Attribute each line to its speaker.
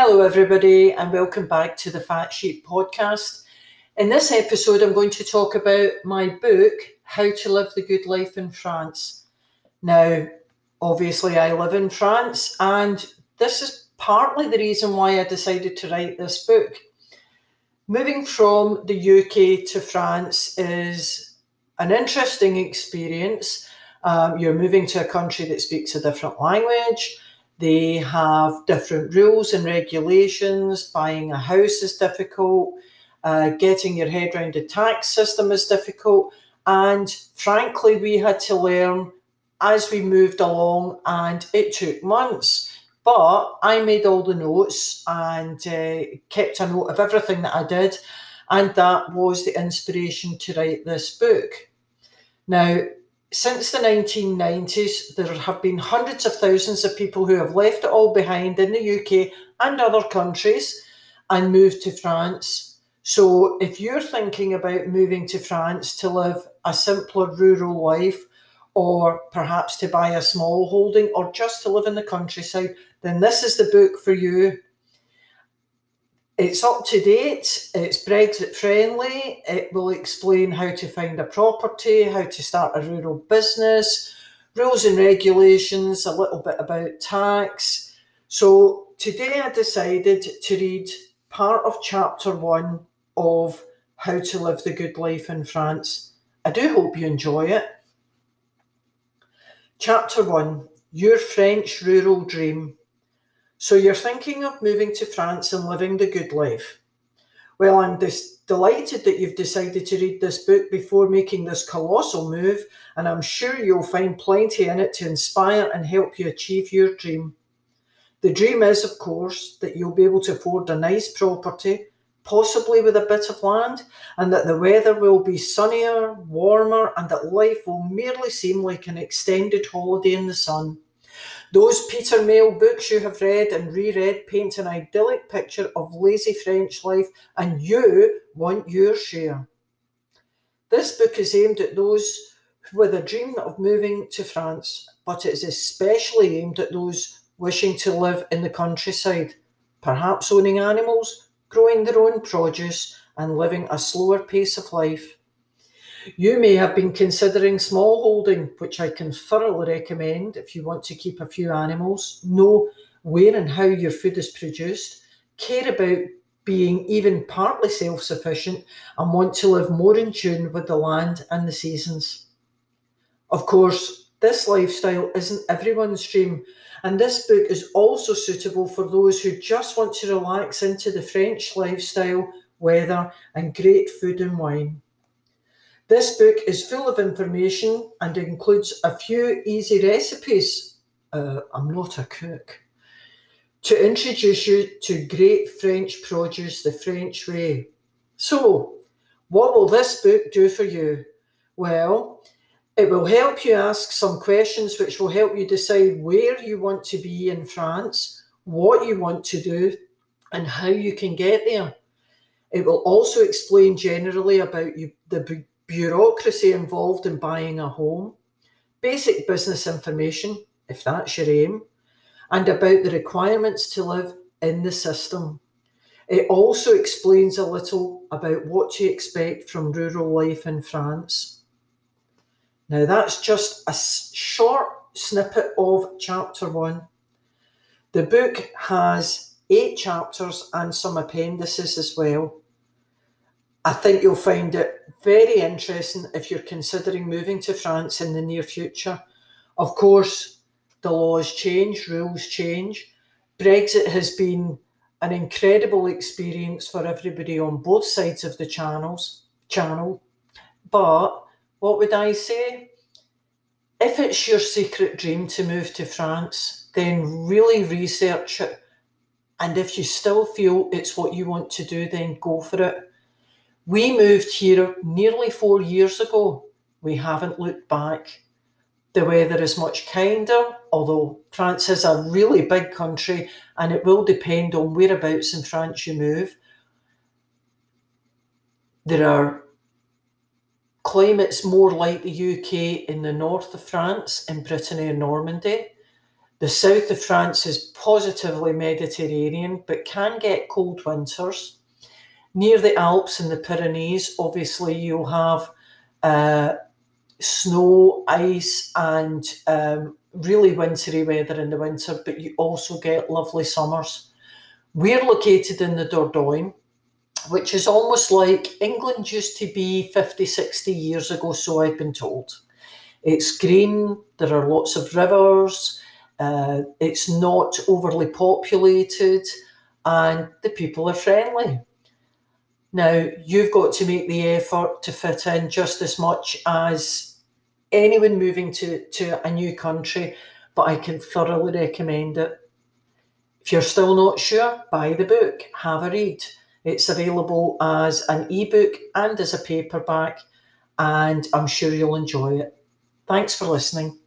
Speaker 1: Hello, everybody, and welcome back to the Fat Sheep podcast. In this episode, I'm going to talk about my book, How to Live the Good Life in France. Now, obviously, I live in France, and this is partly the reason why I decided to write this book. Moving from the UK to France is an interesting experience. Um, you're moving to a country that speaks a different language they have different rules and regulations. Buying a house is difficult. Uh, getting your head around the tax system is difficult. And frankly, we had to learn as we moved along, and it took months. But I made all the notes and uh, kept a note of everything that I did. And that was the inspiration to write this book. Now, since the 1990s, there have been hundreds of thousands of people who have left it all behind in the UK and other countries and moved to France. So, if you're thinking about moving to France to live a simpler rural life, or perhaps to buy a small holding, or just to live in the countryside, then this is the book for you. It's up to date, it's Brexit friendly, it will explain how to find a property, how to start a rural business, rules and regulations, a little bit about tax. So today I decided to read part of chapter one of How to Live the Good Life in France. I do hope you enjoy it. Chapter one Your French Rural Dream. So you're thinking of moving to France and living the good life. Well, I'm dis- delighted that you've decided to read this book before making this colossal move, and I'm sure you'll find plenty in it to inspire and help you achieve your dream. The dream is, of course, that you'll be able to afford a nice property, possibly with a bit of land, and that the weather will be sunnier, warmer, and that life will merely seem like an extended holiday in the sun. Those Peter Mayle books you have read and reread paint an idyllic picture of lazy French life, and you want your share. This book is aimed at those with a dream of moving to France, but it is especially aimed at those wishing to live in the countryside, perhaps owning animals, growing their own produce, and living a slower pace of life. You may have been considering smallholding, which I can thoroughly recommend if you want to keep a few animals, know where and how your food is produced, care about being even partly self sufficient, and want to live more in tune with the land and the seasons. Of course, this lifestyle isn't everyone's dream, and this book is also suitable for those who just want to relax into the French lifestyle, weather, and great food and wine. This book is full of information and includes a few easy recipes. Uh, I'm not a cook. To introduce you to great French produce the French way. So, what will this book do for you? Well, it will help you ask some questions which will help you decide where you want to be in France, what you want to do, and how you can get there. It will also explain generally about you, the bureaucracy involved in buying a home, basic business information, if that's your aim, and about the requirements to live in the system. It also explains a little about what to expect from rural life in France. Now, that's just a short snippet of chapter one. The book has eight chapters and some appendices as well. I think you'll find it very interesting if you're considering moving to France in the near future. Of course, the laws change, rules change. Brexit has been an incredible experience for everybody on both sides of the channels channel. But what would I say? If it's your secret dream to move to France, then really research it. And if you still feel it's what you want to do, then go for it. We moved here nearly four years ago. We haven't looked back. The weather is much kinder, although France is a really big country and it will depend on whereabouts in France you move. There are climates more like the UK in the north of France, in Brittany and Normandy. The south of France is positively Mediterranean but can get cold winters. Near the Alps and the Pyrenees, obviously, you'll have uh, snow, ice, and um, really wintry weather in the winter, but you also get lovely summers. We're located in the Dordogne, which is almost like England used to be 50, 60 years ago, so I've been told. It's green, there are lots of rivers, uh, it's not overly populated, and the people are friendly. Now, you've got to make the effort to fit in just as much as anyone moving to, to a new country, but I can thoroughly recommend it. If you're still not sure, buy the book, have a read. It's available as an ebook and as a paperback, and I'm sure you'll enjoy it. Thanks for listening.